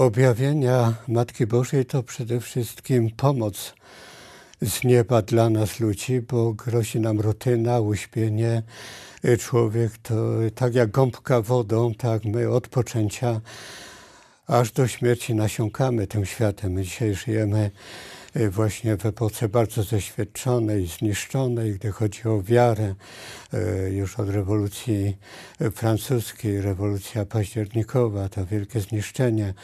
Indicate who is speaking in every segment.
Speaker 1: objawienia Matki Bożej to przede wszystkim pomoc z nieba dla nas ludzi, bo grozi nam rutyna, uśpienie. Człowiek to tak jak gąbka wodą, tak my od poczęcia aż do śmierci nasiąkamy tym światem. My dzisiaj żyjemy właśnie w epoce bardzo zaświadczonej, zniszczonej, gdy chodzi o wiarę, y, już od rewolucji francuskiej, rewolucja październikowa, to wielkie zniszczenie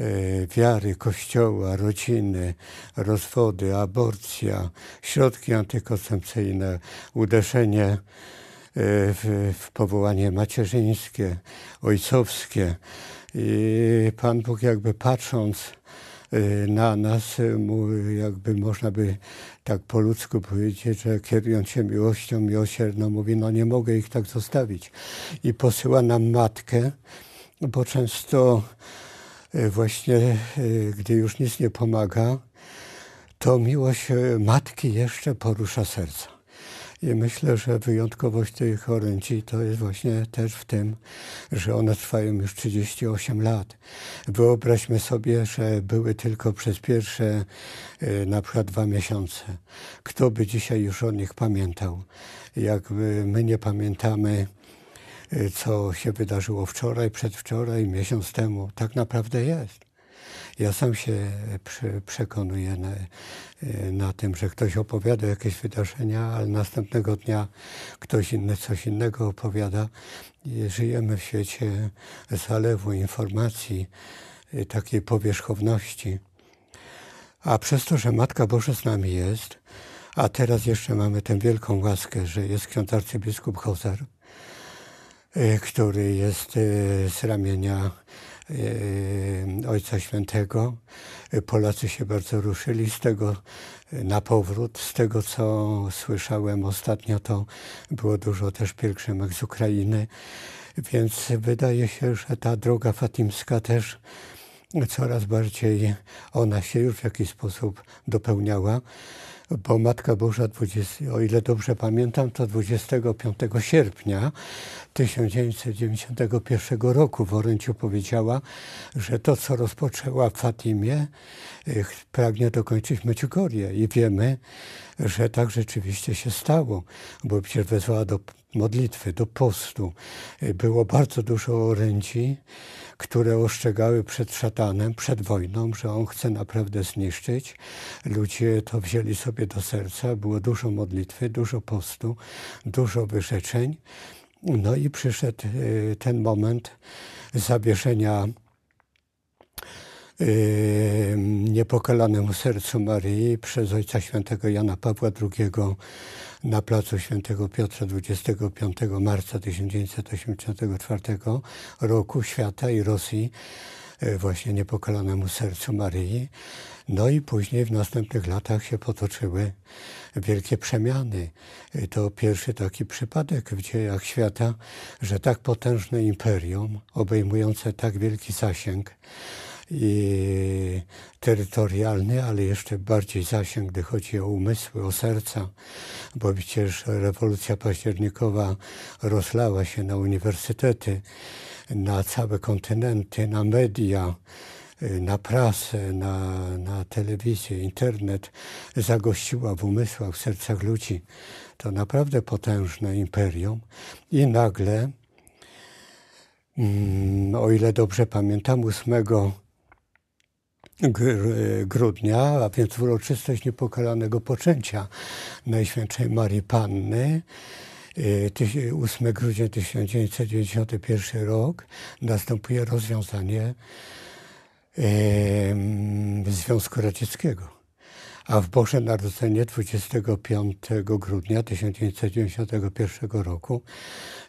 Speaker 1: y, wiary, kościoła, rodziny, rozwody, aborcja, środki antykoncepcyjne, uderzenie w, w powołanie macierzyńskie, ojcowskie. I Pan Bóg jakby patrząc Y, na nas, y, jakby można by tak po ludzku powiedzieć, że kierując się miłością miłosierną, mówi, no nie mogę ich tak zostawić. I posyła nam matkę, bo często y, właśnie, gdy już nic nie pomaga, to miłość matki jeszcze porusza serca. I myślę, że wyjątkowość tych orędzi to jest właśnie też w tym, że one trwają już 38 lat. Wyobraźmy sobie, że były tylko przez pierwsze e, na przykład dwa miesiące. Kto by dzisiaj już o nich pamiętał? Jakby my nie pamiętamy, e, co się wydarzyło wczoraj, przedwczoraj, miesiąc temu. Tak naprawdę jest. Ja sam się przekonuję na, na tym, że ktoś opowiada jakieś wydarzenia, ale następnego dnia ktoś inny coś innego opowiada. Żyjemy w świecie zalewu informacji, y, takiej powierzchowności. A przez to, że Matka Boża z nami jest, a teraz jeszcze mamy tę wielką łaskę, że jest ksiądz arcybiskup Hozar, który jest z ramienia Ojca Świętego. Polacy się bardzo ruszyli z tego na powrót. Z tego, co słyszałem ostatnio, to było dużo też pielgrzymek z Ukrainy. Więc wydaje się, że ta droga fatimska też coraz bardziej ona się już w jakiś sposób dopełniała bo Matka Boża, 20, o ile dobrze pamiętam, to 25 sierpnia 1991 roku w orędziu powiedziała, że to, co rozpoczęła w Fatimie, y, pragnie dokończyć Medjugorje. I wiemy, że tak rzeczywiście się stało, bo przecież wezwała do modlitwy, do postu. Y, było bardzo dużo orędzi, które ostrzegały przed szatanem, przed wojną, że on chce naprawdę zniszczyć. Ludzie to wzięli sobie do serca, było dużo modlitwy, dużo postu, dużo wyrzeczeń. No i przyszedł y, ten moment zawieszenia niepokalanemu sercu Maryi przez Ojca Świętego Jana Pawła II na placu Świętego Piotra 25 marca 1984 roku świata i Rosji e, właśnie niepokalanemu sercu Maryi. No i później w następnych latach się potoczyły wielkie przemiany. E, to pierwszy taki przypadek w dziejach świata, że tak potężne imperium, obejmujące tak wielki zasięg, i terytorialny, ale jeszcze bardziej zasięg, gdy chodzi o umysły, o serca, bo przecież rewolucja październikowa rozlała się na uniwersytety, na całe kontynenty, na media, na prasę, na, na telewizję, internet, zagościła w umysłach, w sercach ludzi. To naprawdę potężne imperium i nagle, mm, o ile dobrze pamiętam, 8 grudnia, a więc uroczystość niepokalanego poczęcia Najświętszej Marii Panny. 8 y, grudnia 1991 rok następuje rozwiązanie Związku Radzieckiego. A w Boże Narodzenie 25 grudnia 1991 roku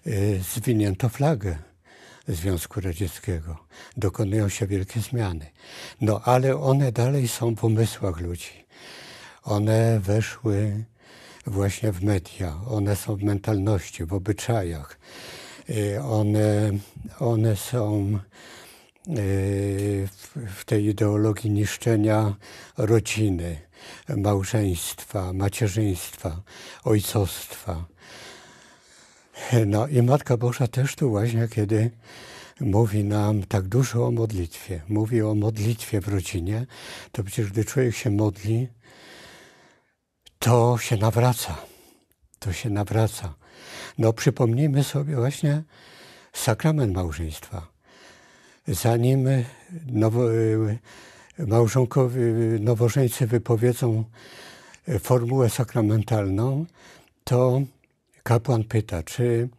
Speaker 1: y, zwinięto flagę Związku Radzieckiego. Dokonują się wielkie zmiany. No ale one dalej są w umysłach ludzi. One weszły właśnie w media, one są w mentalności, w obyczajach. Y, one, one są y, w tej ideologii niszczenia rodziny, małżeństwa, macierzyństwa, ojcostwa. No i Matka Boża też tu właśnie, kiedy mówi nam tak dużo o modlitwie. Mówi o modlitwie w rodzinie. To przecież gdy człowiek się modli, to się nawraca. To się nawraca. No przypomnijmy sobie właśnie sakrament małżeństwa. Zanim nowo, małżonkowie, nowożeńcy wypowiedzą formułę sakramentalną, to kapłan pyta, czy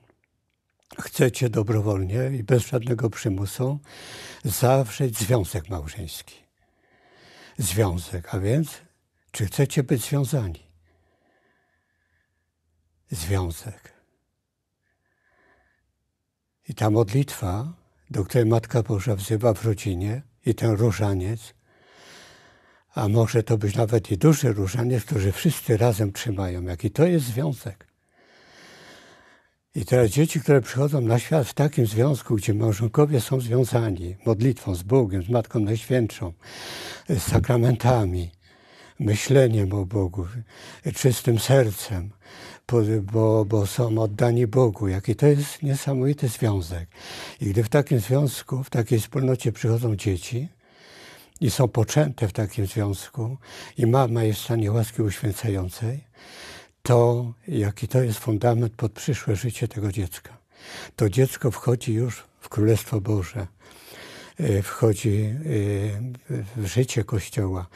Speaker 1: chcecie dobrowolnie i bez żadnego przymusu zawrzeć związek małżeński. Związek, a więc czy chcecie być związani? Związek. I ta modlitwa, do której Matka Boża wzywa w rodzinie, i ten różaniec, a może to być nawet i duży różaniec, który wszyscy razem trzymają. Jaki to jest związek? I teraz dzieci, które przychodzą na świat w takim związku, gdzie małżonkowie są związani modlitwą z Bogiem, z Matką Najświętszą, z sakramentami, myśleniem o Bogu, czystym sercem, bo, bo są oddani Bogu. Jaki to jest niesamowity związek. I gdy w takim związku, w takiej wspólnocie przychodzą dzieci i są poczęte w takim związku i mama jest w stanie łaski uświęcającej, to jaki to jest fundament pod przyszłe życie tego dziecka. To dziecko wchodzi już w Królestwo Boże, e, wchodzi e, w życie Kościoła.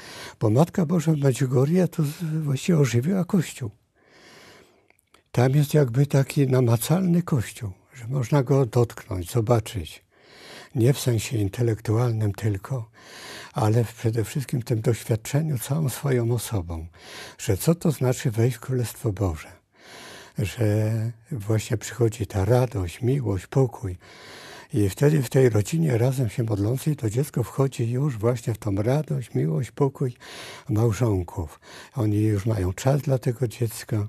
Speaker 1: Bo Matka Boża Medjugorje to właściwie ożywiła Kościół. Tam jest jakby taki namacalny Kościół, że można go dotknąć, zobaczyć. Nie w sensie intelektualnym tylko, ale przede wszystkim w tym doświadczeniu całą swoją osobą, że co to znaczy wejść w Królestwo Boże, że właśnie przychodzi ta radość, miłość, pokój. I wtedy w tej rodzinie razem się modlącej to dziecko wchodzi już właśnie w tą radość, miłość, pokój małżonków. Oni już mają czas dla tego dziecka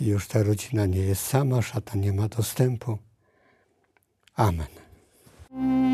Speaker 1: już ta rodzina nie jest sama, szata nie ma dostępu. Amen.